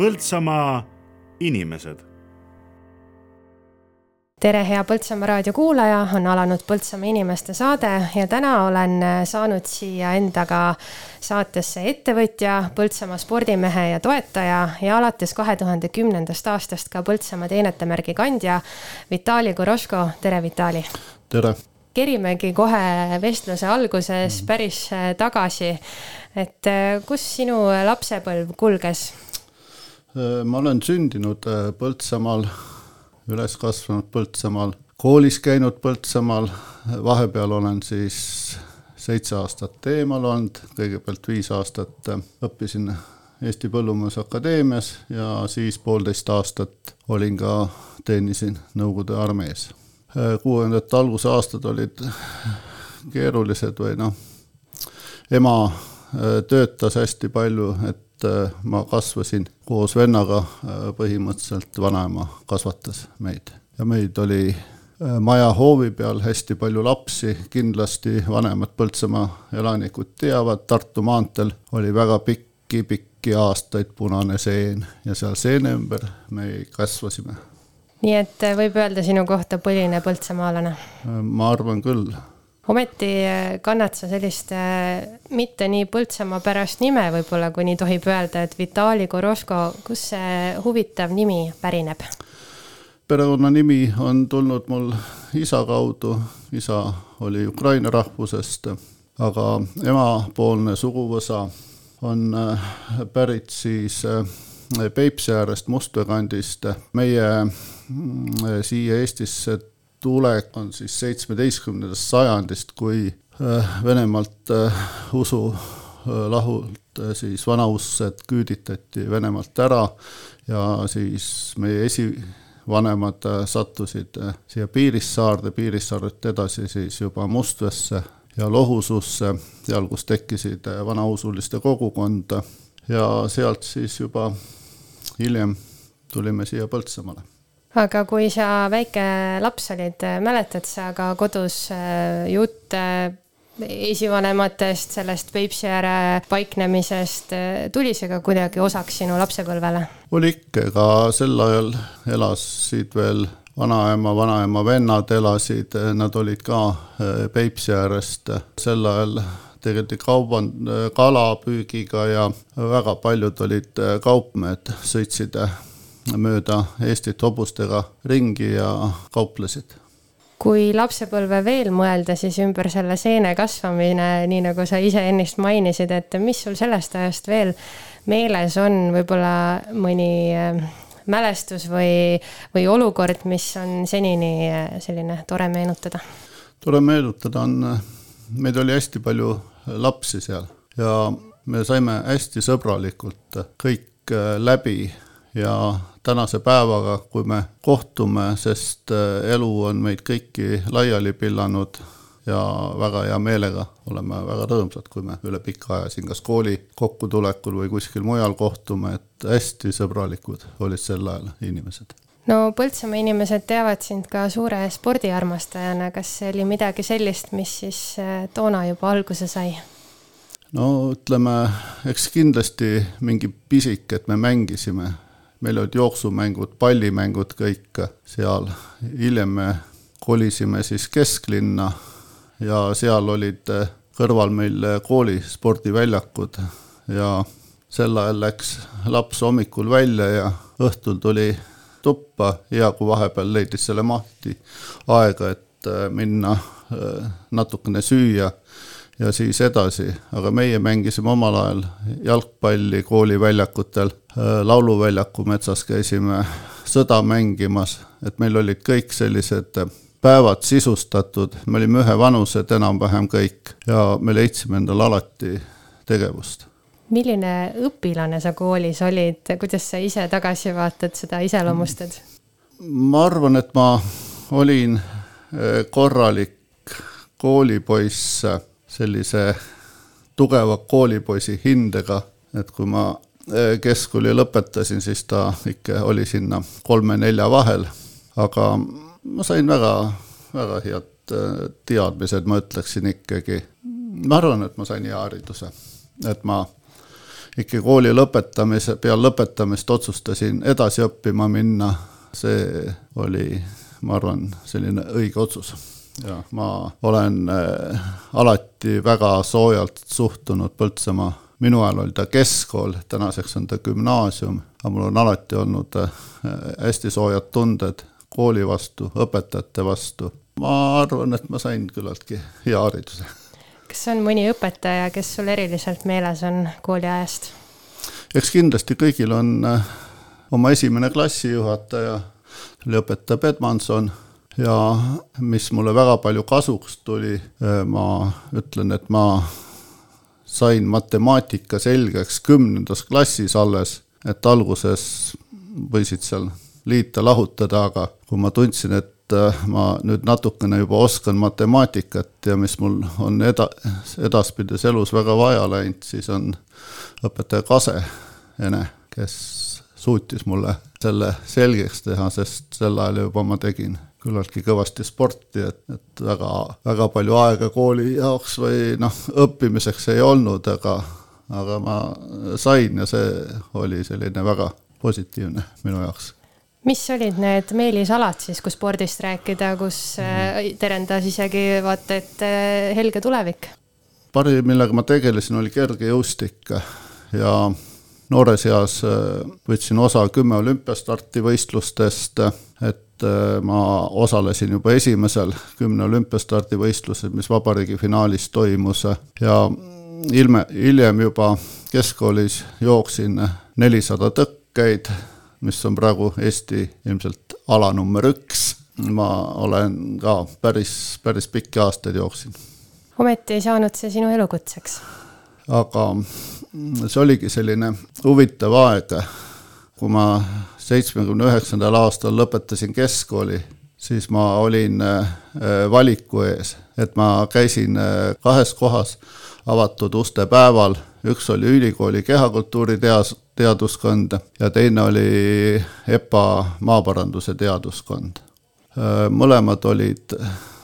Põltsamaa inimesed tere, hea Põltsamaa raadio kuulaja, on alanud Põltsamaa inimeste saade ja täna olen saanud siia endaga saatesse ettevõtja, Põltsamaa spordimehe ja toetaja ja alates kahe tuhande kümnendast aastast ka Põltsamaa teenetemärgi kandja Vitali Goroško, tere Vitali! tere! kerimegi kohe vestluse alguses päris tagasi, et kus sinu lapsepõlv kulges? Ma olen sündinud Põltsamaal üles kasvanud Põltsamaal, koolis käinud Põltsamaal, vahepeal olen siis seitse aastat eemal olnud, kõigepealt viis aastat õppisin Eesti Põllumajandusakadeemias ja siis poolteist aastat olin ka, teenisin Nõukogude armees. kuuekümnendate alguse aastad olid keerulised või noh, ema töötas hästi palju, et et äh, ma kasvasin koos vennaga, äh, põhimõtteliselt vanaema kasvatas meid ja meid oli äh, maja hoovi peal hästi palju lapsi, kindlasti vanemad Põltsamaa elanikud teavad, Tartu maanteel oli väga pikki-pikki aastaid punane seen ja seal seene ümber me kasvasime. nii et võib öelda sinu kohta põline põltsamaalane? ma arvan küll ometi äh, kannad sa sellist äh, mitte nii Põltsamaa pärast nime võib-olla, kui nii tohib öelda, et Vitali Goroško, kust see huvitav nimi pärineb? perekonnanimi on tulnud mul isa kaudu, isa oli Ukraina rahvusest, aga emapoolne suguvõsa on äh, pärit siis Peipsi äärest Mustvee kandist. meie mm, siia Eestisse tulek on siis seitsmeteistkümnendast sajandist, kui äh, Venemaalt äh, usu äh, lahult siis vanaussed küüditati Venemaalt ära ja siis meie esivanemad sattusid siia Piirissaarde, Piirissaarelt edasi siis juba Mustveesse ja Lohususse, seal, kus tekkisid vanausuliste kogukond ja sealt siis juba hiljem tulime siia Põltsamaale aga kui sa väike laps olid, mäletad sa ka kodus äh, jutte esivanematest, sellest Peipsi ääre paiknemisest, tuli see ka kuidagi osaks sinu lapsepõlvele? oli ikka, ega sel ajal elasid veel vanaema, vanaema vennad elasid, nad olid ka äh, Peipsi äärest, sel ajal tegeleti kauban-, kalapüügiga ja väga paljud olid äh, kaupmehed, sõitsid mööda Eestit hobustega ringi ja kauplesid kui lapsepõlve veel mõelda, siis ümber selle seene kasvamine, nii nagu sa ise ennist mainisid, et mis sul sellest ajast veel meeles on, võib-olla mõni äh, mälestus või, või olukord, mis on senini äh, selline tore meenutada? tore meenutada on, äh, meid oli hästi palju lapsi seal ja me saime hästi sõbralikult kõik läbi ja tänase päevaga, kui me kohtume, sest äh, elu on meid kõiki laiali pillanud ja väga hea meelega oleme väga rõõmsad, kui me üle pika aja siin kas kooli kokkutulekul või kuskil mujal kohtume, et hästi sõbralikud olid sel ajal inimesed no Põltsamaa inimesed teavad sind ka suure spordiarmastajana, kas see oli midagi sellist, mis siis äh, toona juba alguse sai? no ütleme, eks kindlasti mingi pisik, et me mängisime meil olid jooksumängud, pallimängud kõik seal, hiljem me kolisime siis kesklinna ja seal olid kõrval meil kooli spordiväljakud ja sel ajal läks laps hommikul välja ja õhtul tuli tuppa, hea kui vahepeal leidis selle mahti aega, et minna natukene süüa ja siis edasi, aga meie mängisime omal ajal jalgpalli kooliväljakutel, äh, lauluväljaku metsas käisime sõda mängimas, et meil olid kõik sellised päevad sisustatud, me olime ühevanused enam-vähem kõik ja me leidsime endale alati tegevust. milline õpilane sa koolis olid, kuidas sa ise tagasi vaatad, seda iseloomustad? ma arvan, et ma olin äh, korralik koolipoiss sellise tugeva koolipoisi hindega, et kui ma eh, keskkooli lõpetasin, siis ta ikka oli sinna kolme-nelja vahel, aga ma sain väga, väga head eh, teadmised, ma ütleksin ikkagi. ma arvan, et ma sain hea hariduse, et ma ikkagi kooli lõpetamise, peale lõpetamist otsustasin edasi õppima minna, see oli, ma arvan, selline õige otsus. Ja ma olen äh, alati väga soojalt suhtunud Põltsamaa, minu ajal oli ta keskkool, tänaseks on ta gümnaasium, aga mul on alati olnud äh, hästi soojad tunded kooli vastu, õpetajate vastu. ma arvan, et ma sain küllaltki hea hariduse kas on mõni õpetaja, kes sul eriliselt meeles on kooliajast? eks kindlasti kõigil on äh, oma esimene klassijuhataja, oli õpetaja Pedmanson ja mis mulle väga palju kasuks tuli, äh, ma ütlen, et ma sain matemaatika selgeks kümnendas klassis alles, et alguses võisid seal liita-lahutada, aga kui ma tundsin, et Äh, ma nüüd natukene juba oskan matemaatikat ja mis mul on eda-, edaspidises elus väga vaja läinud, siis on õpetaja Kase Ene, kes suutis mulle selle selgeks teha, sest sel ajal juba ma tegin küllaltki kõvasti sporti, et, et väga, väga palju aega kooli jaoks või noh, õppimiseks ei olnud, aga, aga ma sain ja see oli selline väga positiivne minu jaoks. Mis olid need meelisalad siis, kui spordist rääkida, kus äh, terendas isegi vaata, et äh, helge tulevik? parim, millega ma tegelesin, oli kergejõustik ja noores eas äh, võtsin osa kümme olümpiastarti võistlustest, et ma osalesin juba esimesel kümne olümpiastardi võistlusel, mis vabariigi finaalis toimus ja ilme, hiljem juba keskkoolis jooksin nelisada tõkkeid mis on praegu Eesti ilmselt ala number üks. ma olen ka päris, päris pikki aastaid jooksin. ometi ei saanud see sinu elukutseks? aga see oligi selline huvitav aeg, kui ma seitsmekümne üheksandal aastal lõpetasin keskkooli, siis ma olin äh, valiku ees, et ma käisin äh, kahes kohas avatud uste päeval, üks oli ülikooli kehakultuuri teas, teaduskond ja teine oli EPA maaparanduse teaduskond. mõlemad olid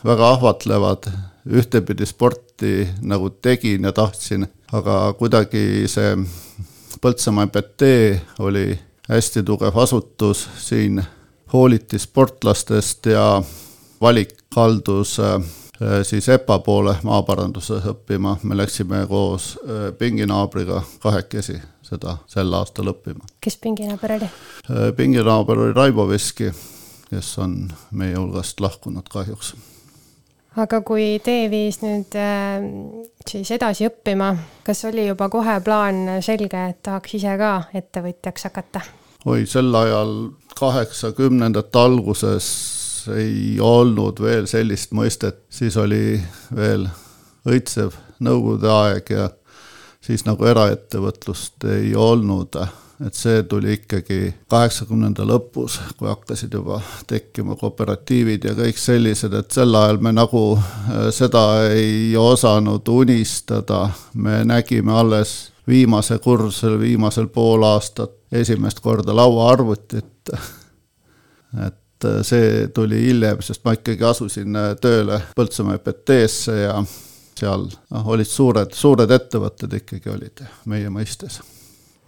väga ahvatlevad, ühtepidi sporti nagu tegin ja tahtsin, aga kuidagi see Põltsamaa EPT oli hästi tugev asutus, siin hooliti sportlastest ja valik kaldus äh, siis EPA poole maaparanduses õppima, me läksime koos äh, pinginaabriga kahekesi seda sel aastal õppima. kes pinginaaber oli? Äh, pinginaaber oli Raivo Veski, kes on meie hulgast lahkunud kahjuks. Aga kui tee viis nüüd äh, siis edasi õppima, kas oli juba kohe plaan selge, et tahaks ise ka ettevõtjaks hakata? oi, sel ajal kaheksakümnendate alguses ei olnud veel sellist mõistet, siis oli veel õitsev nõukogude aeg ja siis nagu eraettevõtlust ei olnud, et see tuli ikkagi kaheksakümnenda lõpus, kui hakkasid juba tekkima kooperatiivid ja kõik sellised, et sel ajal me nagu äh, seda ei osanud unistada, me nägime alles viimase kursusel, viimasel pool aastat esimest korda lauaarvutit. et äh, see tuli hiljem, sest ma ikkagi asusin äh, tööle Põltsamaa EPT-sse ja seal noh, olid suured, suured ettevõtted ikkagi olid meie mõistes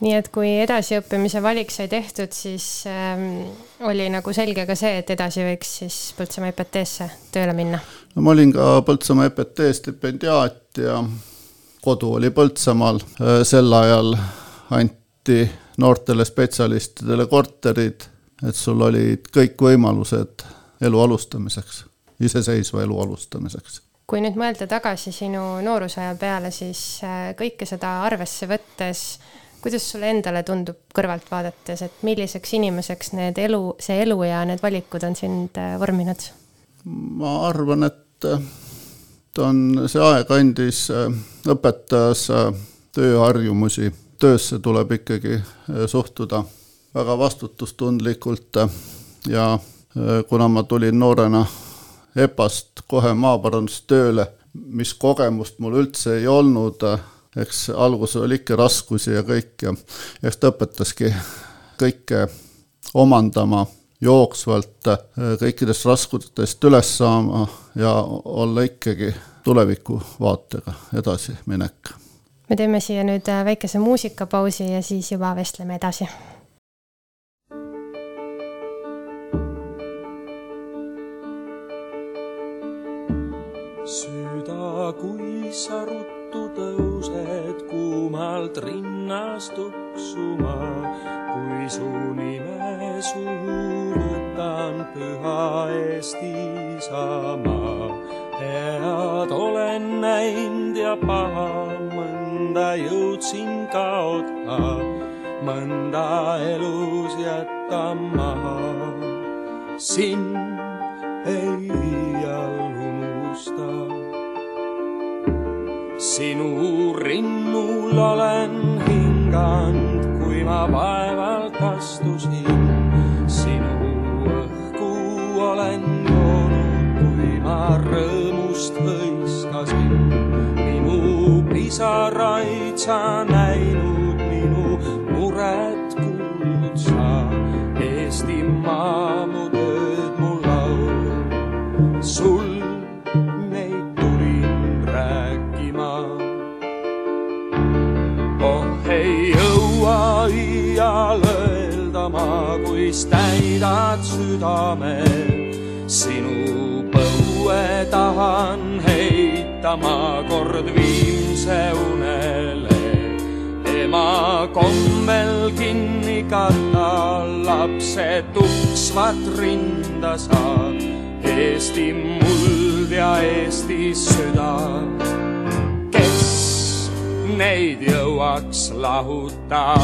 nii et kui edasiõppimise valik sai tehtud, siis ähm, oli nagu selge ka see, et edasi võiks siis Põltsamaa EPT-sse tööle minna? no ma olin ka Põltsamaa EPT stipendiaat ja kodu oli Põltsamaal, äh, sel ajal anti noortele spetsialistidele korterid, et sul olid kõik võimalused elu alustamiseks, iseseisva elu alustamiseks kui nüüd mõelda tagasi sinu noorusaja peale, siis äh, kõike seda arvesse võttes, kuidas sulle endale tundub kõrvalt vaadates, et milliseks inimeseks need elu, see elu ja need valikud on sind äh, vorminud? ma arvan, et äh, ta on, see aeg andis, õpetas tööharjumusi, töösse tuleb ikkagi suhtuda väga vastutustundlikult ja kuna ma tulin noorena EPA-st kohe maaparandustööle, mis kogemust mul üldse ei olnud, eks alguses oli ikka raskusi ja kõik ja eks ta õpetaski kõike omandama jooksvalt, kõikidest raskustest üles saama ja olla ikkagi tulevikuvaatega edasiminek. me teeme siia nüüd väikese muusikapausi ja siis juba vestleme edasi süda, kui sa ruttu tõused kuumalt rinnast tuksuma, kui su nime suhu võtan püha Eesti Isamaa. head olen näinud ja paha, mõnda jõudsin kaota, mõnda elus jätan maha. sind ei iial unusta. sinu rinnul olen hinganud, kui ma vaevalt astusin. sinu õhku olen joonud, kui ma rõõmust hõiskasin. minu pisaraid sa kuis täidad südame. sinu põue tahan heita ma kord viimse unele. ema kombel kinni katta lapse tuksvat rinda saab Eesti muld ja Eesti süda, neid jõuaks lahuta.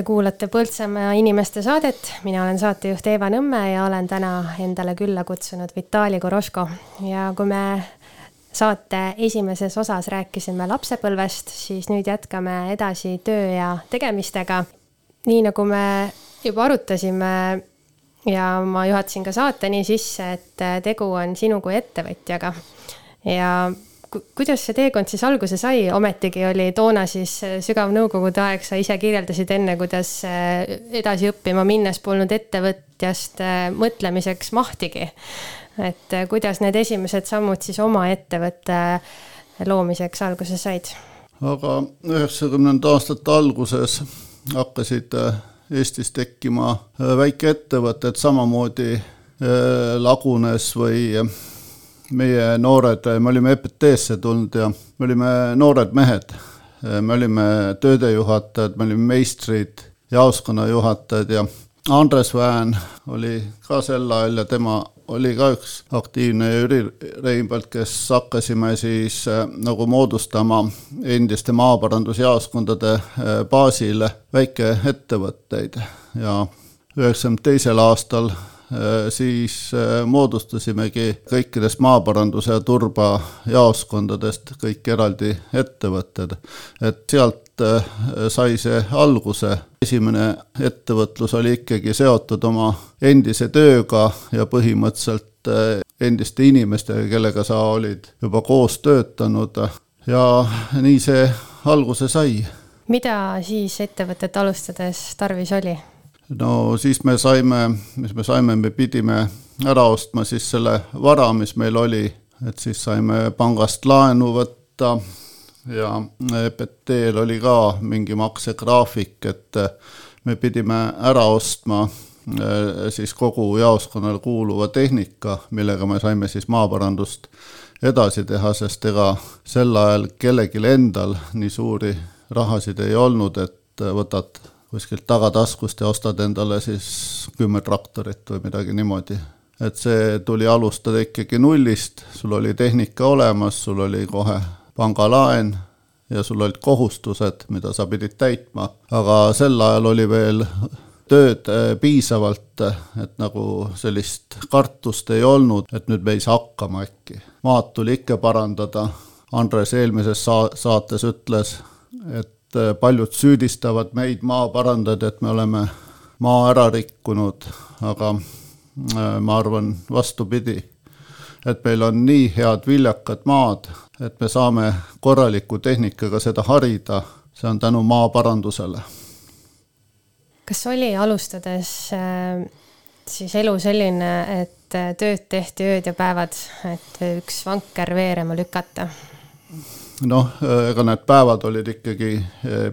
Te kuulate Põltsamaa inimeste saadet, mina olen saatejuht Eeva Nõmme ja olen täna endale külla kutsunud Vitali Koroško. Ja kui me saate esimeses osas rääkisime lapsepõlvest, siis nüüd jätkame edasi töö ja tegemistega. nii nagu me juba arutasime ja ma juhatasin ka saateni sisse, et tegu on sinu kui ettevõtjaga. Ja kuidas see teekond siis alguse sai, ometigi oli toona siis sügav nõukogude aeg, sa ise kirjeldasid enne, kuidas äh, edasi õppima minnes polnud ettevõtjast äh, mõtlemiseks mahtigi. et äh, kuidas need esimesed sammud siis oma ettevõtte loomiseks alguse said? aga üheksakümnenda aastate alguses hakkasid äh, Eestis tekkima äh, väikeettevõtted, samamoodi äh, lagunes või äh, meie noored, me olime EPT-sse tulnud ja me olime noored mehed. me olime töödejuhatajad, me olime meistrid, jaoskonnajuhatajad ja Andres Väen oli ka sel ajal ja tema oli ka üks aktiivne ja Jüri Reinbold, kes hakkasime siis äh, nagu moodustama endiste maaparandusjaoskondade äh, baasil väikeettevõtteid ja üheksakümne teisel aastal siis moodustasimegi kõikidest maaparanduse ja turba jaoskondadest kõik eraldi ettevõtted. et sealt sai see alguse. esimene ettevõtlus oli ikkagi seotud oma endise tööga ja põhimõtteliselt endiste inimestega, kellega sa olid juba koos töötanud ja nii see alguse sai. mida siis ettevõtet alustades tarvis oli? No siis me saime, mis me saime, me pidime ära ostma siis selle vara, mis meil oli, et siis saime pangast laenu võtta ja EPT-l oli ka mingi maksegraafik, et me pidime ära ostma eh, siis kogu jaoskonnale kuuluva tehnika, millega me saime siis maaparandust edasi teha, sest ega sel ajal kellelgi endal nii suuri rahasid ei olnud, et võtad kuskilt tagataskust ja ostad endale siis kümme traktorit või midagi niimoodi. et see tuli alustada ikkagi nullist, sul oli tehnika olemas, sul oli kohe pangalaen ja sul olid kohustused, mida sa pidid täitma, aga sel ajal oli veel tööd äh, piisavalt, et nagu sellist kartust ei olnud, et nüüd me ei saa hakkama äkki. maad tuli ikka parandada, Andres eelmises sa-, saates ütles, et paljud süüdistavad meid, maaparandajad, et me oleme maa ära rikkunud, aga äh, ma arvan vastupidi, et meil on nii head viljakad maad, et me saame korraliku tehnikaga seda harida, see on tänu maaparandusele kas oli alustades äh, siis elu selline, et tööd tehti ööd ja päevad, et üks vanker veerema lükata? Noh, ega need päevad olid ikkagi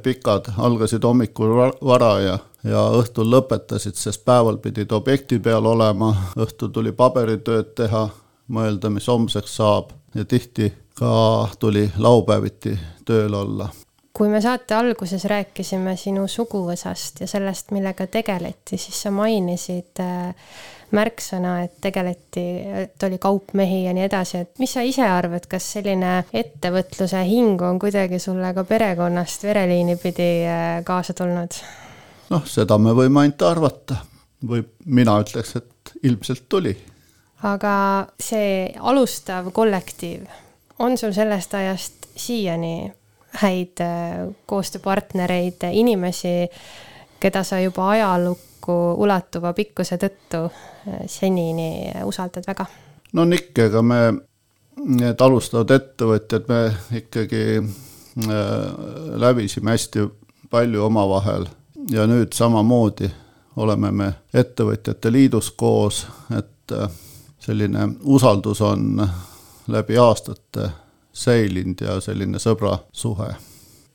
pikad, algasid hommikul vara ja, ja õhtul lõpetasid, sest päeval pidid objekti peal olema, õhtul tuli paberitööd teha, mõelda, mis homseks saab. Ja tihti ka tuli laupäeviti tööl olla. Kui me saate alguses rääkisime sinu suguvõsast ja sellest, millega tegeleti, siis sa mainisid äh, märksõna, et tegeleti, et oli kaupmehi ja nii edasi, et mis sa ise arvad, kas selline ettevõtluse hing on kuidagi sulle ka perekonnast vereliini pidi äh, kaasa tulnud? noh, seda me võime ainult arvata või mina ütleks, et ilmselt tuli. aga see alustav kollektiiv, on sul sellest ajast siiani häid äh, koostööpartnereid, inimesi, keda sa juba ajalukku ulatuva pikkuse tõttu äh, senini usaldad väga? no on ikka, ega me, need alustavad ettevõtjad, me ikkagi äh, läbisime hästi palju omavahel ja nüüd samamoodi oleme me Ettevõtjate Liidus koos, et selline usaldus on läbi aastate säilinud ja selline sõbrasuhe.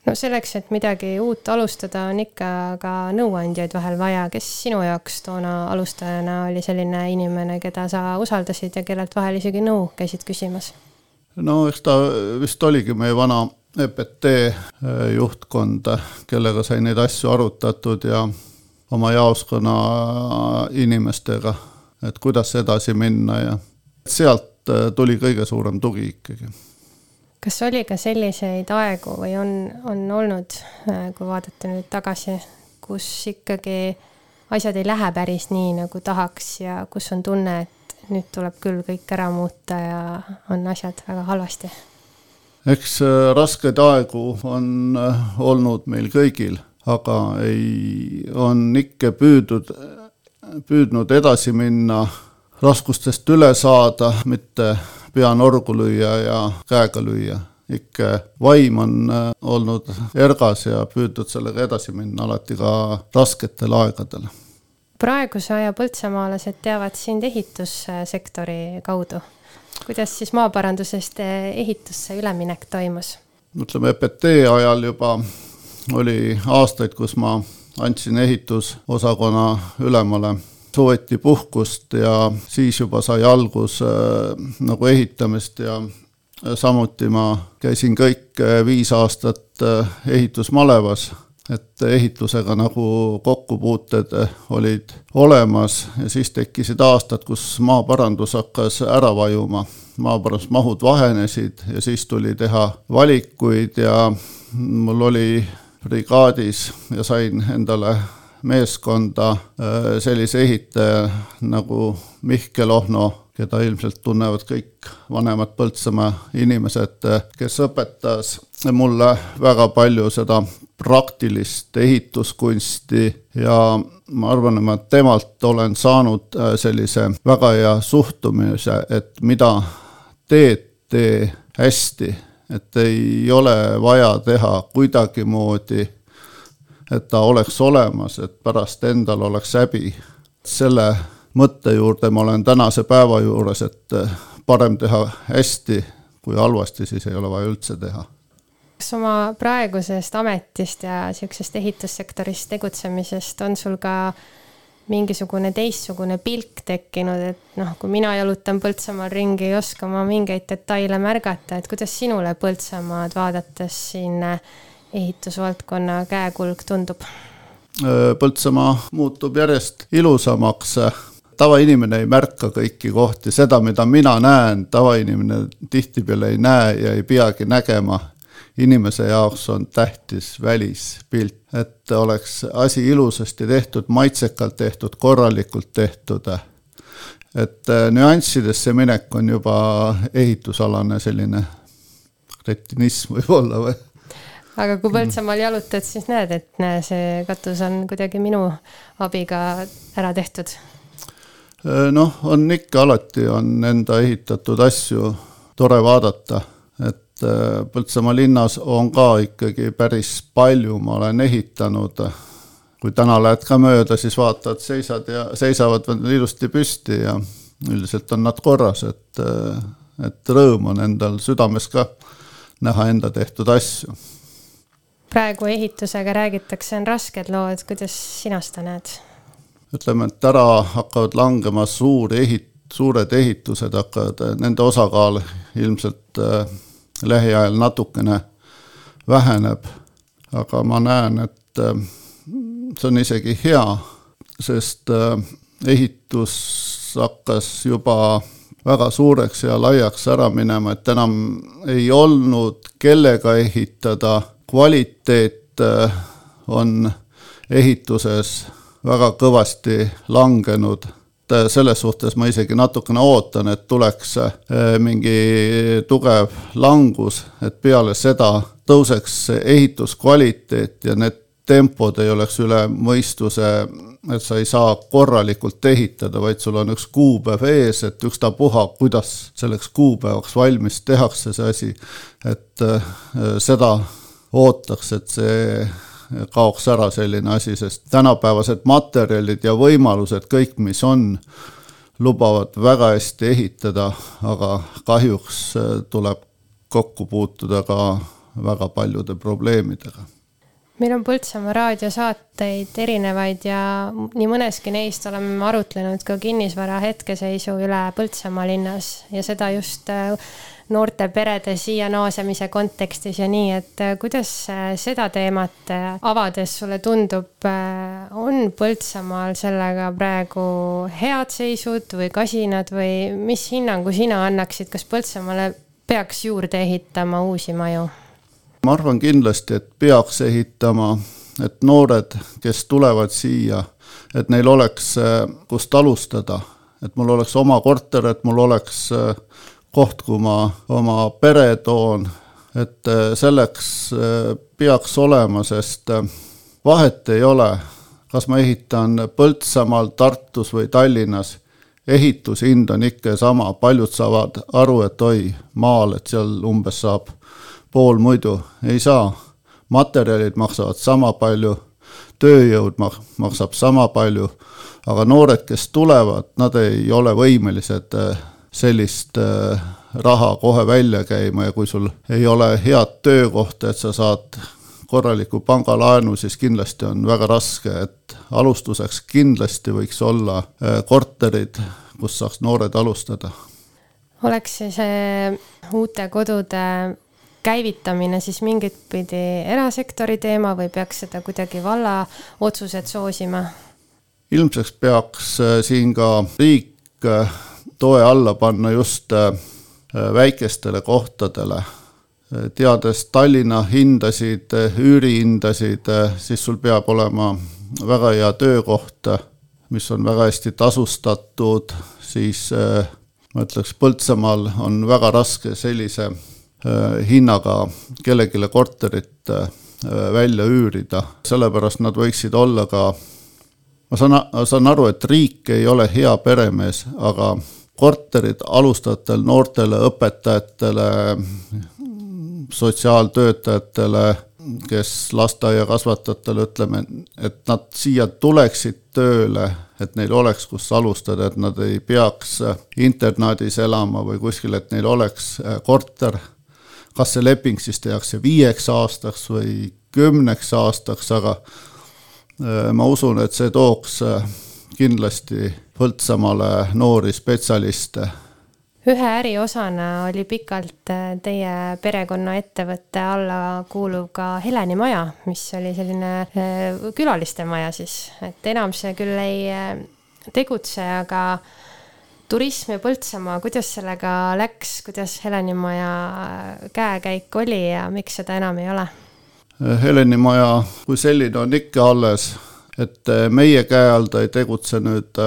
No selleks, et midagi uut alustada, on ikka ka nõuandjaid vahel vaja, kes sinu jaoks toona alustajana oli selline inimene, keda sa usaldasid ja kellelt vahel isegi nõu käisid küsimas? no eks ta vist oligi meie vana EPT eh, juhtkond, kellega sai neid asju arutatud ja oma jaoskonna inimestega, et kuidas edasi minna ja sealt eh, tuli kõige suurem tugi ikkagi kas oli ka selliseid aegu või on, on olnud, äh, kui vaadata nüüd tagasi, kus ikkagi asjad ei lähe päris nii, nagu tahaks ja kus on tunne, et nüüd tuleb küll kõik ära muuta ja on asjad väga halvasti? eks äh, raskeid aegu on äh, olnud meil kõigil, aga ei, on ikka püüdnud, püüdnud edasi minna, raskustest üle saada, mitte pea norgu lüüa ja käega lüüa. ikka vaim on äh, olnud ergas ja püüdnud sellega edasi minna alati ka rasketel aegadel. praeguse aja põltsamaalased teavad sind ehitussektori kaudu. kuidas siis maaparandusest ehitusse üleminek toimus? ütleme, EPT ajal juba oli aastaid, kus ma andsin ehitusosakonna ülemale sooviti puhkust ja siis juba sai algus äh, nagu ehitamist ja äh, samuti ma käisin kõik äh, viis aastat ehitusmalevas, et ehitusega nagu kokkupuuted olid olemas ja siis tekkisid aastad, kus maaparandus hakkas ära vajuma. maaparandusmahud vahenesid ja siis tuli teha valikuid ja mul oli brigaadis ja sain endale meeskonda äh, sellise ehitaja nagu Mihkel Ohno, keda ilmselt tunnevad kõik vanemad Põltsamaa inimesed, kes õpetas mulle väga palju seda praktilist ehituskunsti ja ma arvan, et ma temalt olen saanud äh, sellise väga hea suhtumise, et mida teed, tee hästi, et ei ole vaja teha kuidagimoodi et ta oleks olemas, et pärast endal oleks häbi. selle mõtte juurde ma olen tänase päeva juures, et eh, parem teha hästi kui halvasti, siis ei ole vaja üldse teha. kas oma praegusest ametist ja niisugusest ehitussektoris tegutsemisest on sul ka mingisugune teistsugune pilk tekkinud, et noh, kui mina jalutan Põltsamaal ringi, ei oska ma mingeid detaile märgata, et kuidas sinule Põltsamaad vaadates siin ehitusvaldkonna käekulg tundub? Põltsamaa muutub järjest ilusamaks. tavainimene ei märka kõiki kohti, seda, mida mina näen, tavainimene tihtipeale ei näe ja ei peagi nägema. inimese jaoks on tähtis välispilt, et oleks asi ilusasti tehtud, maitsekalt tehtud, korralikult tehtud et nüanssidesse minek on juba ehitusalane selline retinism võib-olla või aga kui Põltsamaal jalutad, siis näed, et näe, see katus on kuidagi minu abiga ära tehtud. noh, on ikka, alati on enda ehitatud asju tore vaadata, et äh, Põltsamaa linnas on ka ikkagi päris palju, ma olen ehitanud. kui täna lähed ka mööda, siis vaatad, seisad ja seisavad ilusti püsti ja üldiselt on nad korras, et, äh, et rõõm on endal südames ka näha enda tehtud asju praegu ehitusega räägitakse, on rasked lood, kuidas sina seda näed? ütleme, et ära hakkavad langema suur ehit-, suured ehitused hakkavad, nende osakaal ilmselt äh, lähiajal natukene väheneb. aga ma näen, et äh, see on isegi hea, sest äh, ehitus hakkas juba väga suureks ja laiaks ära minema, et enam ei olnud kellega ehitada kvaliteet äh, on ehituses väga kõvasti langenud. selles suhtes ma isegi natukene ootan, et tuleks äh, mingi tugev langus, et peale seda tõuseks ehituskvaliteet ja need tempod ei oleks üle mõistuse, et sa ei saa korralikult ehitada, vaid sul on üks kuupäev ees, et ükstapuha, kuidas selleks kuupäevaks valmis tehakse see asi, et äh, seda ootaks, et see kaoks ära selline asi, sest tänapäevased materjalid ja võimalused, kõik, mis on, lubavad väga hästi ehitada, aga kahjuks äh, tuleb kokku puutuda ka väga paljude probleemidega. Meil on Põltsamaa raadiosaateid erinevaid ja nii mõneski neist oleme arutlenud ka kinnisvara hetkeseisu üle Põltsamaa linnas ja seda just äh, noorte perede siia naasemise kontekstis ja nii, et äh, kuidas äh, seda teemat äh, avades sulle tundub, on Põltsamaal sellega praegu head seisud või kasinad või mis hinnangu sina annaksid, kas Põltsamaale peaks juurde ehitama uusi maju? ma arvan kindlasti, et peaks ehitama, et noored, kes tulevad siia, et neil oleks kust alustada, et mul oleks oma korter, et mul oleks koht, kuhu ma oma pere toon, et äh, selleks äh, peaks olema, sest äh, vahet ei ole, kas ma ehitan Põltsamaal, Tartus või Tallinnas, ehitushind on ikka sama, paljud saavad aru, et oi, maal, et seal umbes saab pool muidu, ei saa. materjalid maksavad sama palju, tööjõud maksab sama palju, aga noored, kes tulevad, nad ei ole võimelised sellist äh, raha kohe välja käima ja kui sul ei ole head töökohta, et sa saad korraliku pangalaenu, siis kindlasti on väga raske, et alustuseks kindlasti võiks olla äh, korterid, kus saaks noored alustada. oleks see uute kodude käivitamine siis mingit pidi erasektori teema või peaks seda kuidagi valla otsused soosima? ilmseks peaks äh, siin ka riik toe alla panna just äh, väikestele kohtadele. teades Tallinna hindasid, üürihindasid, siis sul peab olema väga hea töökoht, mis on väga hästi tasustatud, siis äh, ma ütleks, Põltsamaal on väga raske sellise äh, hinnaga kellelegi korterit äh, välja üürida, sellepärast nad võiksid olla ka ma saan, saan aru, et riik ei ole hea peremees, aga korterid alustajatel noortele õpetajatele, sotsiaaltöötajatele, kes lasteaiakasvatajatele ütleme, et nad siia tuleksid tööle, et neil oleks, kus alustada, et nad ei peaks internaadis elama või kuskil, et neil oleks korter. kas see leping siis tehakse viieks aastaks või kümneks aastaks, aga äh, ma usun, et see tooks äh, kindlasti Põltsamaale noori spetsialiste. Ühe äriosana oli pikalt äh, teie perekonna ettevõtte alla kuuluv ka Heleni maja, mis oli selline äh, külaliste maja siis, et enam see küll ei äh, tegutse, aga turism ja Põltsamaa, kuidas sellega läks, kuidas Heleni maja käekäik oli ja miks seda enam ei ole? Heleni maja kui selline on ikka alles, et meie käe all ta ei tegutse nüüd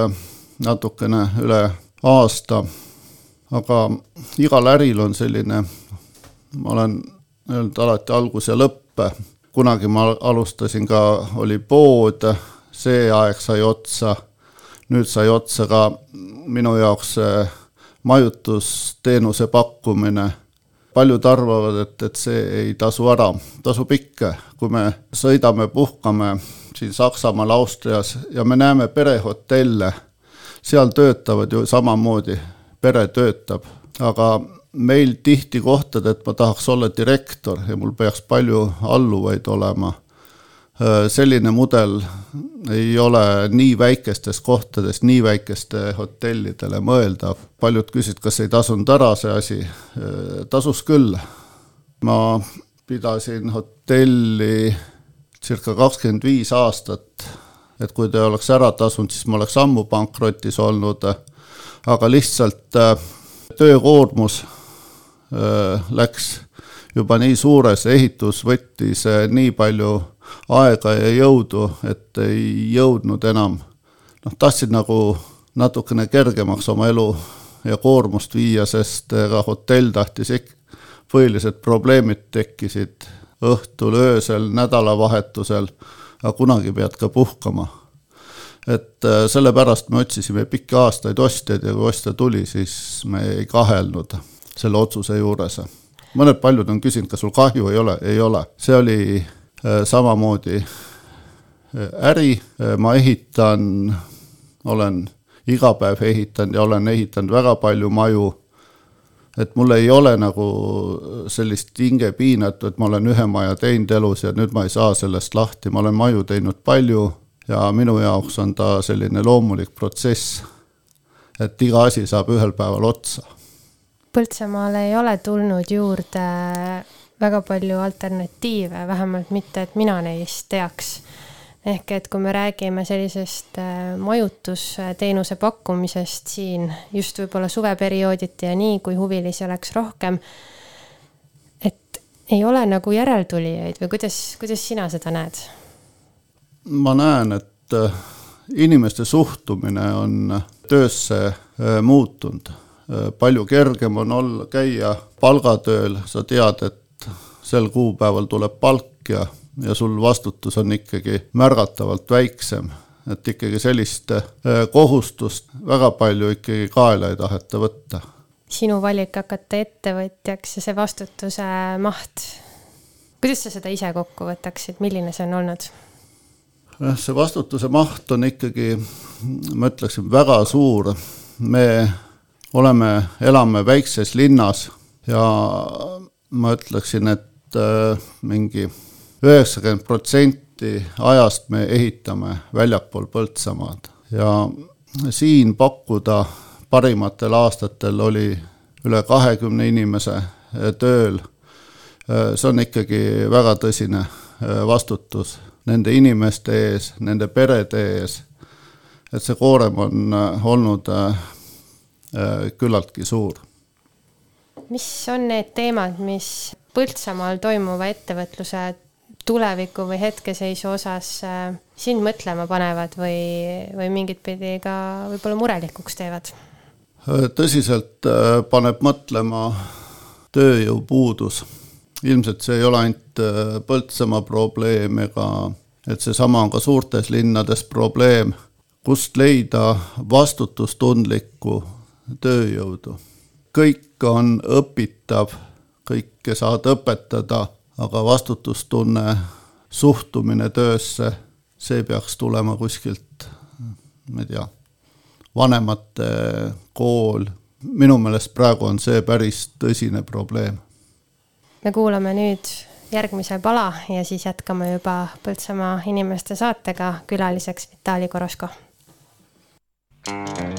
natukene üle aasta. Aga igal äril on selline, ma olen öelnud alati algus ja lõpp, kunagi ma alustasin ka, oli pood, see aeg sai otsa, nüüd sai otsa ka minu jaoks majutusteenuse pakkumine. Paljud arvavad, et, et see ei tasu ära, tasub ikka, kui me sõidame, puhkame siin Saksamaal, Austrias ja me näeme perehotelle, seal töötavad ju samamoodi pere töötab, aga meil tihti kohtad, et ma tahaks olla direktor ja mul peaks palju alluvaid olema. selline mudel ei ole nii väikestes kohtades, nii väikeste hotellidele mõeldav. paljud küsisid, kas ei tasunud ära see asi. tasus küll. ma pidasin hotelli circa kakskümmend viis aastat, et kui ta oleks ära tasunud, siis ma oleks ammu pankrotis olnud aga lihtsalt äh, töökoormus äh, läks juba nii suures, ehitus võttis äh, nii palju aega ja jõudu, et ei jõudnud enam. noh, tahtsin nagu natukene kergemaks oma elu ja koormust viia, sest ka hotell tahtis ikka, põhilised probleemid tekkisid õhtul, öösel, nädalavahetusel, aga kunagi pead ka puhkama. Et äh, sellepärast me otsisime pikki aastaid ostjaid ja kui ostja tuli, siis me ei kahelnud selle otsuse juures. mõned paljud on küsinud, kas sul kahju ei ole, ei ole, see oli äh, samamoodi äh, äri, ma ehitan, olen iga päev ehitanud ja olen ehitanud väga palju maju et mul ei ole nagu sellist hingepiinatu, et ma olen ühe maja teinud elus ja nüüd ma ei saa sellest lahti, ma olen maju teinud palju ja minu jaoks on ta selline loomulik protsess, et iga asi saab ühel päeval otsa. Põltsamaale ei ole tulnud juurde väga palju alternatiive, vähemalt mitte, et mina neist teaks. Ehk et kui me räägime sellisest äh, majutusteenuse pakkumisest siin just võib-olla suveperiooditi ja nii, kui huvilisi oleks rohkem, et ei ole nagu järeltulijaid või kuidas, kuidas sina seda näed? ma näen, et äh, inimeste suhtumine on töösse äh, muutunud. Palju kergem on olla, käia palgatööl, sa tead, et sel kuupäeval tuleb palk ja, ja sul vastutus on ikkagi märgatavalt väiksem. et ikkagi sellist kohustust väga palju ikkagi kaela ei taheta võtta. sinu valik hakata ettevõtjaks ja see vastutuse maht, kuidas sa seda ise kokku võtaksid, milline see on olnud? see vastutuse maht on ikkagi, ma ütleksin, väga suur. me oleme, elame väikses linnas ja ma ütleksin, et mingi üheksakümmend protsenti ajast me ehitame väljapool Põltsamaad ja siin pakkuda parimatel aastatel oli üle kahekümne inimese äh, tööl. Äh, see on ikkagi väga tõsine vastutus nende inimeste ees, nende perede ees. et see koorem on olnud küllaltki suur. mis on need teemad, mis Põltsamaal toimuva ettevõtluse tuleviku või hetkeseisu osas äh, sind mõtlema panevad või, või mingit pidi ka võib-olla murelikuks teevad? tõsiselt äh, paneb mõtlema tööjõupuudus. ilmselt see ei ole ainult äh, Põltsamaa probleem ega et seesama on ka suurtes linnades probleem, kust leida vastutustundlikku tööjõudu. kõik on õpitav, kõike saad õpetada aga vastutustunne, suhtumine töösse, see peaks tulema kuskilt, ma ei tea, vanemate kool, minu meelest praegu on see päris tõsine probleem. me kuulame nüüd järgmise pala ja siis jätkame juba Põltsamaa inimeste saatega, külaliseks Vitali Koroško. thank you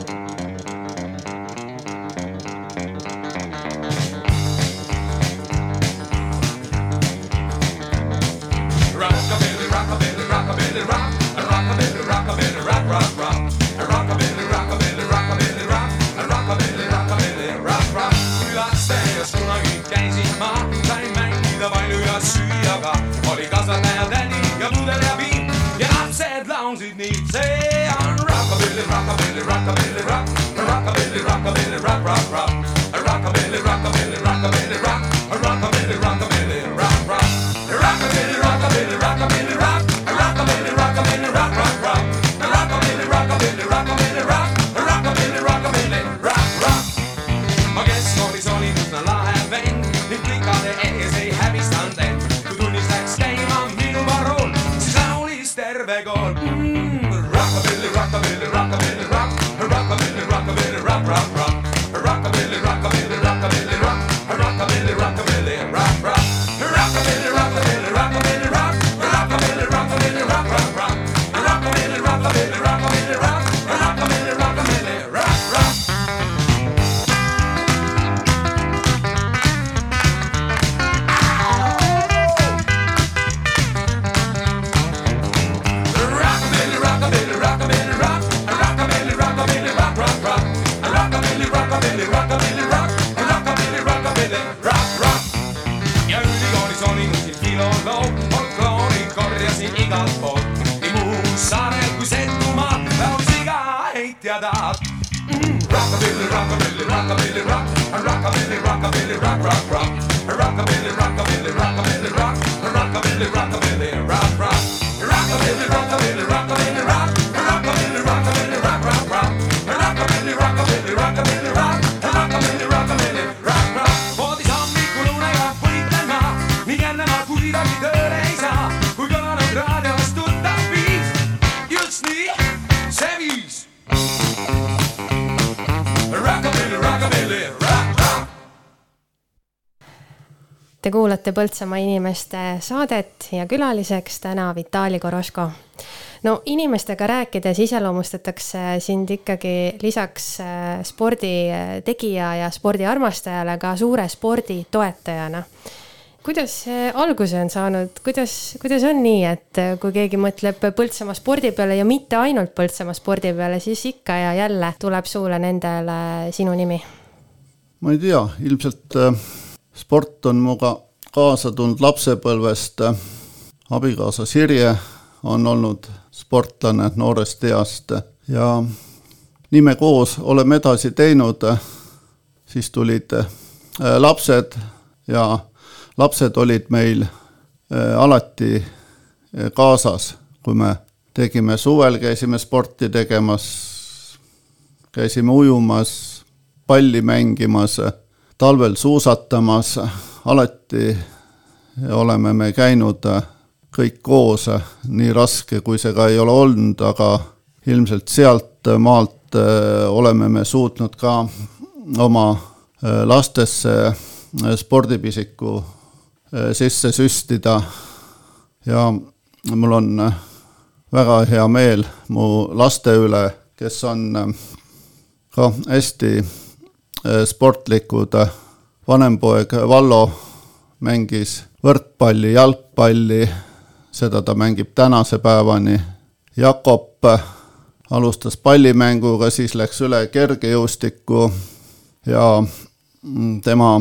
rockabilly, rockabilly, rock, rockabilly, rockabilly, rock, rock. rockabilly, rockabilly, rock, a rockabilly, rockabilly, rock, rock, rock, a rockabilly, rockabilly, rockabilly, rock, a rockabilly, rockabilly, rock, rock, rockabilly, rockabilly. Te kuulate Põltsamaa inimeste saadet ja külaliseks täna Vitali Koroško. no inimestega rääkides iseloomustatakse sind ikkagi lisaks äh, sporditegija ja spordiarmastajale ka suure spordi toetajana kuidas see alguse on saanud, kuidas, kuidas on nii, et kui keegi mõtleb Põltsamaa spordi peale ja mitte ainult Põltsamaa spordi peale, siis ikka ja jälle tuleb suule nendele sinu nimi? ma ei tea, ilmselt äh, sport on minuga kaasa tulnud lapsepõlvest. abikaasa Sirje on olnud sportlane noorest east ja nii me koos oleme edasi teinud. siis tulid äh, lapsed ja lapsed olid meil äh, alati äh, kaasas, kui me tegime suvel, käisime sporti tegemas, käisime ujumas, palli mängimas talvel suusatamas, alati oleme me käinud kõik koos, nii raske kui see ka ei ole olnud, aga ilmselt sealt maalt äh, oleme me suutnud ka oma äh, lastesse äh, spordipisiku sisse süstida. ja mul on väga hea meel mu laste üle, kes on ka hästi sportlikud. vanem poeg Vallo mängis võrkpalli, jalgpalli, seda ta mängib tänase päevani. Jakob alustas pallimänguga, siis läks üle kergejõustikku ja mm, tema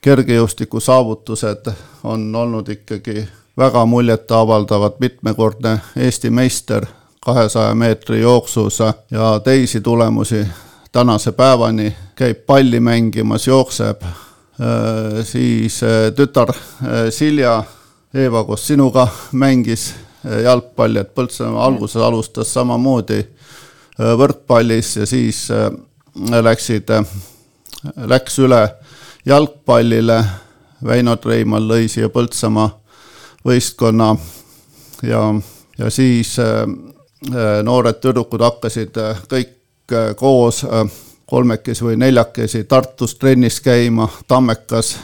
kergejõustiku saavutused on olnud ikkagi väga muljetavaldavat, mitmekordne Eesti meister kahesaja meetri jooksus ja teisi tulemusi tänase päevani, käib palli mängimas, jookseb, siis tütar Silja Eeva koos sinuga mängis jalgpalli, et Põltsamaa alguses alustas samamoodi võrkpallis ja siis läksid, läks üle jalgpallile, Väino Treimal lõi siia Põltsamaa võistkonna ja, ja siis noored tüdrukud hakkasid kõik koos kolmekesi või neljakesi Tartus trennis käima, Tammekas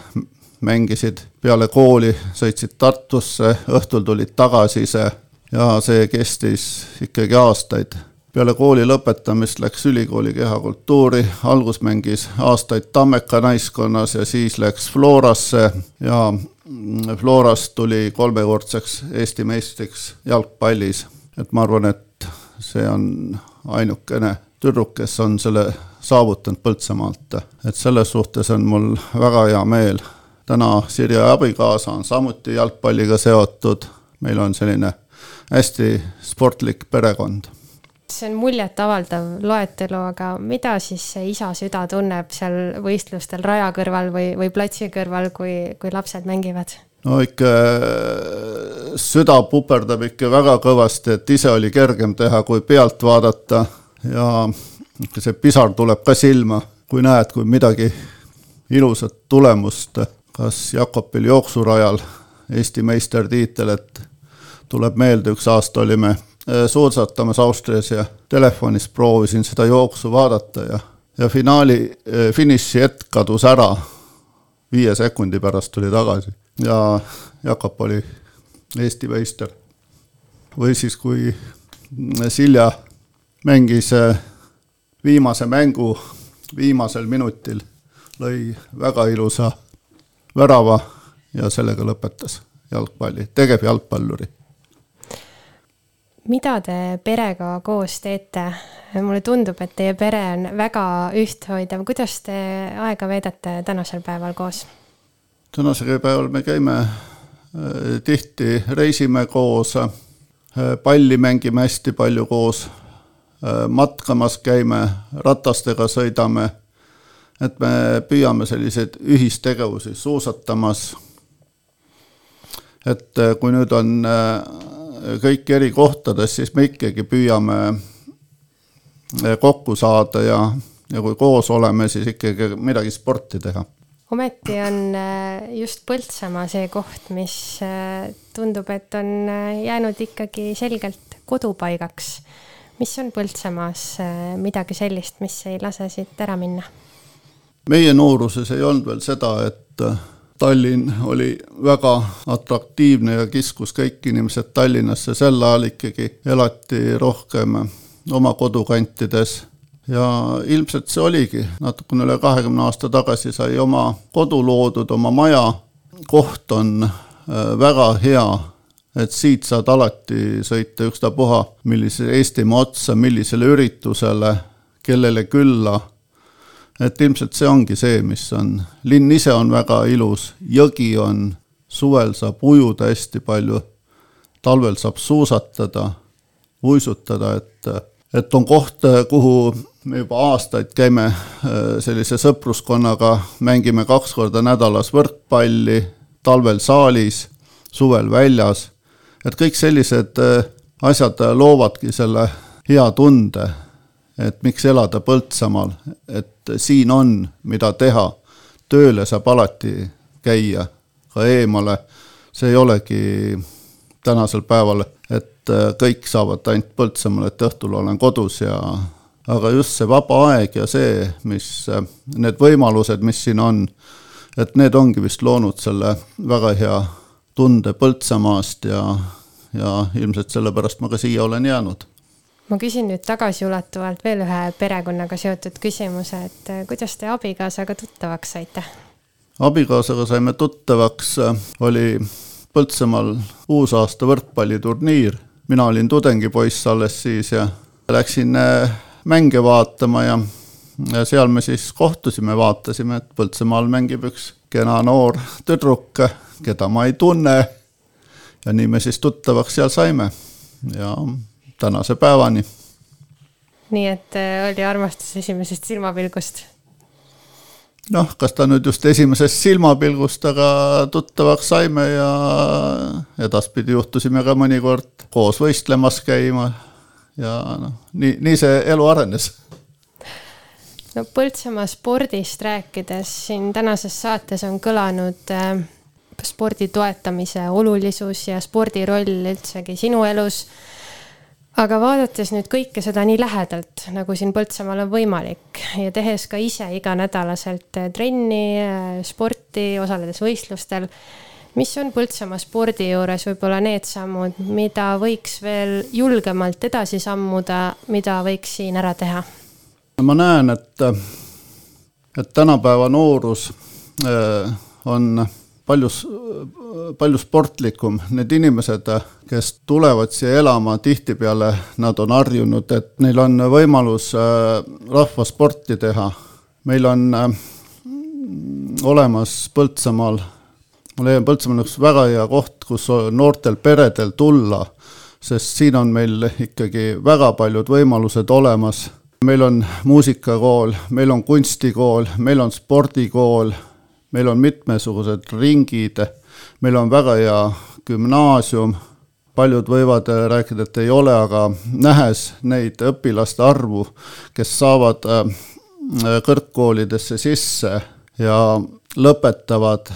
mängisid peale kooli, sõitsid Tartusse, õhtul tulid tagasi ise ja see kestis ikkagi aastaid. peale kooli lõpetamist läks ülikooli kehakultuuri, algus mängis aastaid Tammeka naiskonnas ja siis läks Florasse ja Florast tuli kolmekordseks Eesti meistriks jalgpallis. et ma arvan, et see on ainukene tüdruk, kes on selle saavutanud Põltsamaalt, et selles suhtes on mul väga hea meel täna Sirje abikaasa on samuti jalgpalliga seotud, meil on selline hästi sportlik perekond. see on muljetavaldav loetelu, aga mida siis see isa süda tunneb seal võistlustel raja kõrval või, või platsi kõrval, kui, kui lapsed mängivad? no ikka süda puperdab ikka väga kõvasti, et ise oli kergem teha, kui pealt vaadata ja see pisar tuleb ka silma, kui näed, kui midagi ilusat tulemust kas Jakobil jooksurajal Eesti meistertiitel, et tuleb meelde, üks aasta olime äh, suusatamas Austrias ja telefonis proovisin seda jooksu vaadata ja, ja finaali, äh, finiši hetk kadus ära. viie sekundi pärast tuli tagasi ja Jakob oli Eesti meister. või siis, kui Silja mängis äh, viimase mängu viimasel minutil, lõi väga ilusa värava ja sellega lõpetas jalgpalli, tegevjalgpalluri. mida te perega koos teete? mulle tundub, et teie pere on väga ühthoidev, kuidas te aega veedate tänasel päeval koos? tänasel päeval me käime äh, tihti, reisime koos, äh, palli mängime hästi palju koos, matkamas käime, ratastega sõidame et me püüame selliseid ühistegevusi suusatamas. et äh, kui nüüd on äh, kõik eri kohtades, siis me ikkagi püüame äh, kokku saada ja, ja kui koos oleme, siis ikkagi midagi sporti teha ometi on just Põltsamaa see koht, mis tundub, et on jäänud ikkagi selgelt kodupaigaks. Mis on Põltsamaas midagi sellist, mis ei lase siit ära minna? meie nooruses ei olnud veel seda, et äh, Tallinn oli väga atraktiivne ja kiskus kõik inimesed Tallinnasse, sel ajal ikkagi elati rohkem oma kodukantides. Ja ilmselt see oligi, natukene üle kahekümne aasta tagasi sai oma kodu loodud, oma maja, koht on äh, väga hea, et siit saad alati sõita ükstapuha millise Eestimaa otsa, millisele üritusele, kellele külla. et ilmselt see ongi see, mis on, linn ise on väga ilus, jõgi on, suvel saab ujuda hästi palju, talvel saab suusatada, uisutada, et, et on koht, kuhu me juba aastaid käime sellise sõpruskonnaga, mängime kaks korda nädalas võrkpalli, talvel saalis, suvel väljas, et kõik sellised äh, asjad loovadki selle hea tunde et miks elada Põltsamaal, et siin on, mida teha. tööle saab alati käia, ka eemale. see ei olegi tänasel päeval, et kõik saavad ainult Põltsamaal, et õhtul olen kodus ja aga just see vaba aeg ja see, mis, need võimalused, mis siin on, et need ongi vist loonud selle väga hea tunde Põltsamaast ja, ja ilmselt sellepärast ma ka siia olen jäänud. Ma küsin nüüd tagasiulatuvalt veel ühe perekonnaga seotud küsimuse, et äh, kuidas te abikaasaga tuttavaks saite? abikaasaga saime tuttavaks, äh, oli Põltsamaal uusaasta võrkpalliturniir, mina olin tudengipoiss alles siis ja läksin äh, mänge vaatama ja, ja seal me siis kohtusime, vaatasime, et Põltsamaal mängib üks kena noor tüdruk, keda ma ei tunne ja nii me siis tuttavaks seal saime ja tänase päevani. nii et äh, oli armastus esimesest silmapilgust? noh, kas ta nüüd just esimesest silmapilgust, aga tuttavaks saime ja edaspidi juhtusime ka mõnikord koos võistlemas käima. ja noh, nii, nii see elu arenes no Põltsamaa spordist rääkides siin tänases saates on kõlanud äh, spordi toetamise olulisus ja spordi roll üldsegi sinu elus. aga vaadates nüüd kõike seda nii lähedalt, nagu siin Põltsamaal on võimalik ja tehes ka ise iganädalaselt äh, trenni, äh, sporti, osaledes võistlustel, mis on Põltsamaa spordi juures võib-olla need sammud, mida võiks veel julgemalt edasi sammuda, mida võiks siin ära teha? ma näen, et, et tänapäeva noorus äh, on palju, palju sportlikum, need inimesed, kes tulevad siia elama, tihtipeale nad on harjunud, et neil on võimalus äh, rahvasporti teha. meil on äh, olemas Põltsamaal, ma leian, Põltsamaal üks väga hea koht, kus noortel peredel tulla, sest siin on meil ikkagi väga paljud võimalused olemas meil on muusikakool, meil on kunstikool, meil on spordikool, meil on mitmesugused ringid, meil on väga hea gümnaasium, paljud võivad rääkida, et ei ole, aga nähes neid õpilaste arvu, kes saavad äh, kõrgkoolidesse sisse ja lõpetavad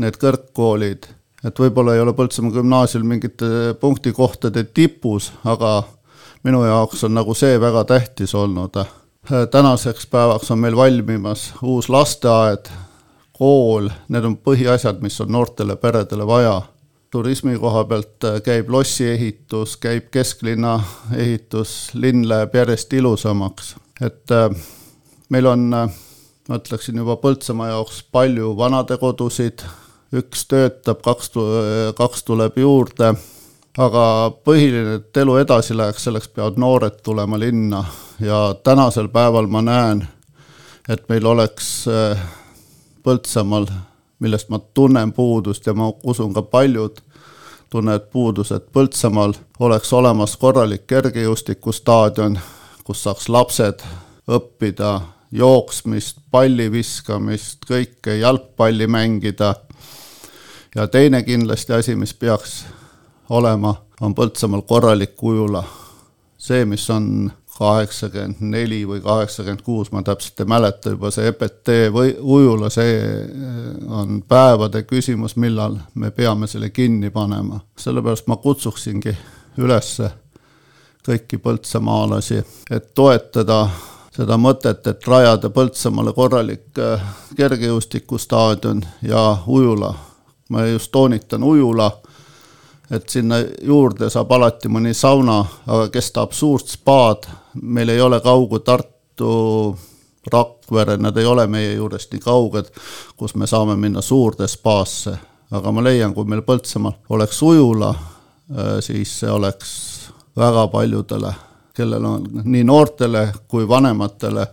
need kõrgkoolid, et võib-olla ei ole Põltsamaa gümnaasium mingite punktikohtade tipus, aga minu jaoks on nagu see väga tähtis olnud. tänaseks päevaks on meil valmimas uus lasteaed, kool, need on põhiasjad, mis on noortele peredele vaja. turismi koha pealt käib lossi ehitus, käib kesklinna ehitus, linn läheb järjest ilusamaks, et äh, meil on, äh, ma ütleksin juba Põltsamaa jaoks palju vanadekodusid, üks töötab, kaks, kaks tuleb juurde. Aga põhiline, et elu edasi läheks, selleks peavad noored tulema linna. Ja tänasel päeval ma näen, et meil oleks äh, Põltsamaal, millest ma tunnen puudust ja ma usun ka paljud tunnevad puudus, et Põltsamaal oleks olemas korralik kergejõustikustaadion, kus saaks lapsed õppida jooksmist, palli viskamist, kõike, jalgpalli mängida. ja teine kindlasti asi, mis peaks olema, on Põltsamaal korralik ujula. see, mis on kaheksakümmend neli või kaheksakümmend kuus, ma täpselt ei mäleta juba, see EPT või ujula, see eh, on päevade küsimus, millal me peame selle kinni panema. sellepärast ma kutsuksingi üles kõiki põltsamaalasi, et toetada seda mõtet, et rajada Põltsamaale korralik eh, kergejõustikustaadion ja ujula. ma just toonitan ujula et sinna juurde saab alati mõni sauna, aga kes tahab suurt spaad, meil ei ole kaugu Tartu, Rakvere, nad ei ole meie juurest nii kauged, kus me saame minna suurde spaasse. aga ma leian, kui meil Põltsamaal oleks ujula, äh, siis see oleks väga paljudele, kellel on nii noortele kui vanematele,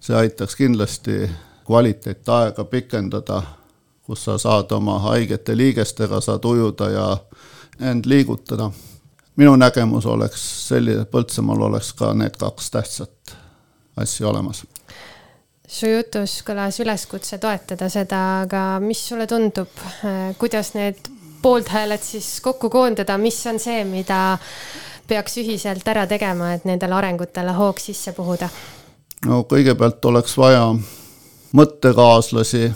see aitaks kindlasti kvaliteetaega pikendada, kus sa saad oma haigete liigestega, saad ujuda ja end liigutada. minu nägemus oleks selline, Põltsamaal oleks ka need kaks tähtsat asja olemas. su jutus kõlas üleskutse toetada seda, aga mis sulle tundub, kuidas need poolthääled siis kokku koondada, mis on see, mida peaks ühiselt ära tegema, et nendele arengutele hoog sisse puhuda? no kõigepealt oleks vaja mõttekaaslasi,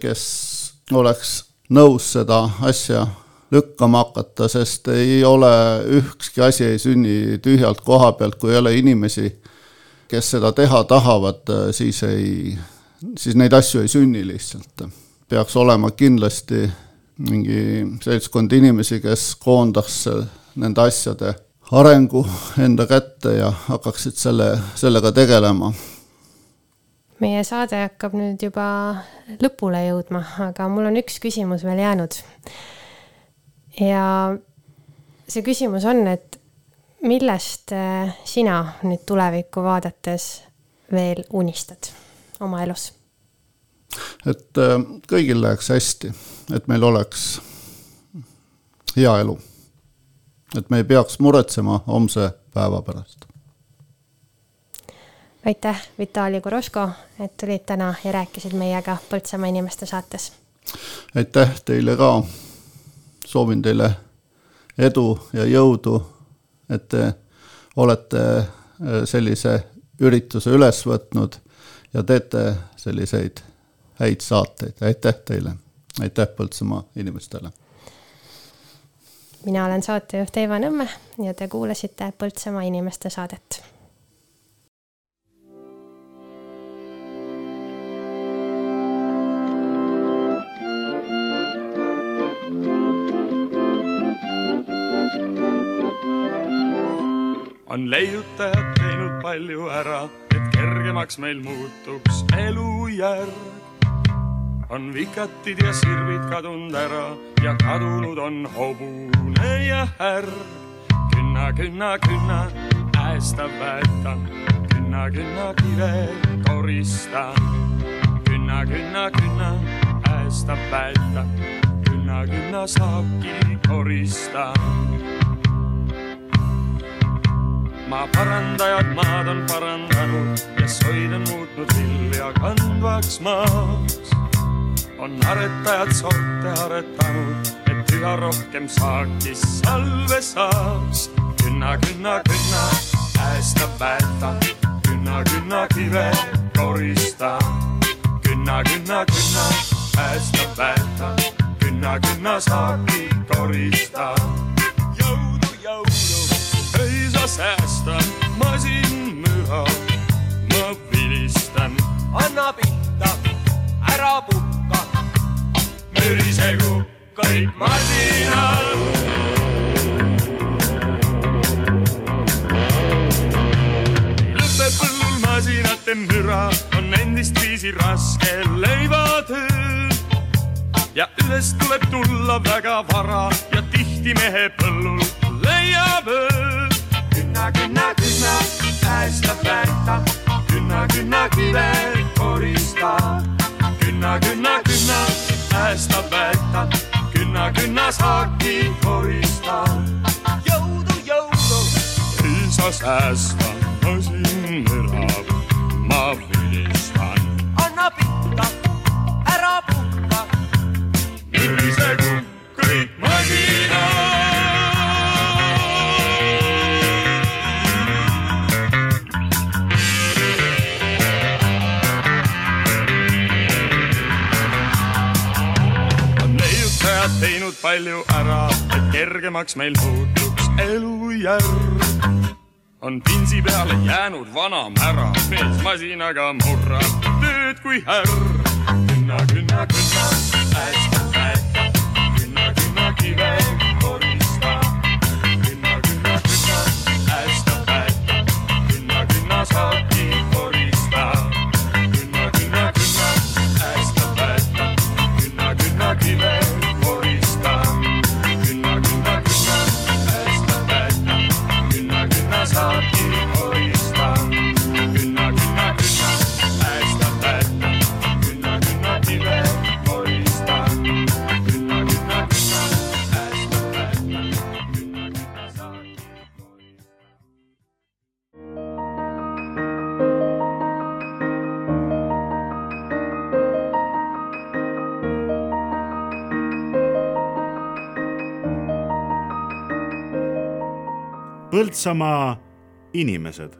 kes oleks nõus seda asja lükkama hakata, sest ei ole, ükski asi ei sünni tühjalt koha pealt, kui ei ole inimesi, kes seda teha tahavad, siis ei, siis neid asju ei sünni lihtsalt. peaks olema kindlasti mingi seltskond inimesi, kes koondaks nende asjade arengu enda kätte ja hakkaksid selle, sellega tegelema meie saade hakkab nüüd juba lõpule jõudma, aga mul on üks küsimus veel jäänud ja see küsimus on, et millest äh, sina nüüd tulevikku vaadates veel unistad oma elus? et äh, kõigil läheks hästi, et meil oleks hea elu. et me ei peaks muretsema homse päeva pärast. aitäh, Vitali Kuroško, et tulid täna ja rääkisid meiega Põltsamaa inimeste saates. aitäh teile ka. Soovin teile edu ja jõudu, et te olete äh, sellise ürituse üles võtnud ja teete selliseid häid saateid, aitäh teile, aitäh Põltsamaa inimestele. mina olen saatejuht Eiva Nõmme ja te kuulasite Põltsamaa inimeste saadet on leiutajad teinud palju ära, et kergemaks meil muutuks elujärg. on vikatid ja sirvid kadunud ära ja kadunud on hobune ja härg. künna, künna, künna, äesta väetan, künna, künna kive koristan. künna, künna, künna, äesta väetan, künna, künna saaki koristan maa parandajad maad on parandanud ja soid on muutnud vilja kandvaks maaks. on aretajad sorte aretanud, et üha rohkem saaki salve saaks. künna, künna, künna, äesta pääta, künna, künna kive korista. künna, künna, künna, äesta pääta, künna, künna saaki korista säästa masinmüra, ma vilistan. anna pihta, ära puhka. mürisegu kõik põllul masinate müra, on endist viisi raske leivatöö. ja üles tuleb tulla väga vara. Ja tihti mehe põllul leiab öö künna, künna, künna, äesta pääta, künna, künna kive korista. künna, künna, künna, äesta pääta, künna, künna saaki korista. jõudu, jõudu. ei saa säästa, kergemaks meil muutuks elujärg. on pinsi peale jäänud vana mära, mees masinaga murrab tööd kui härr. künna, künna, künna, hästi päästa, künna, künna kive korista. künna, künna, künna, hästi päästa, künna, künna saaki Põltsamaa inimesed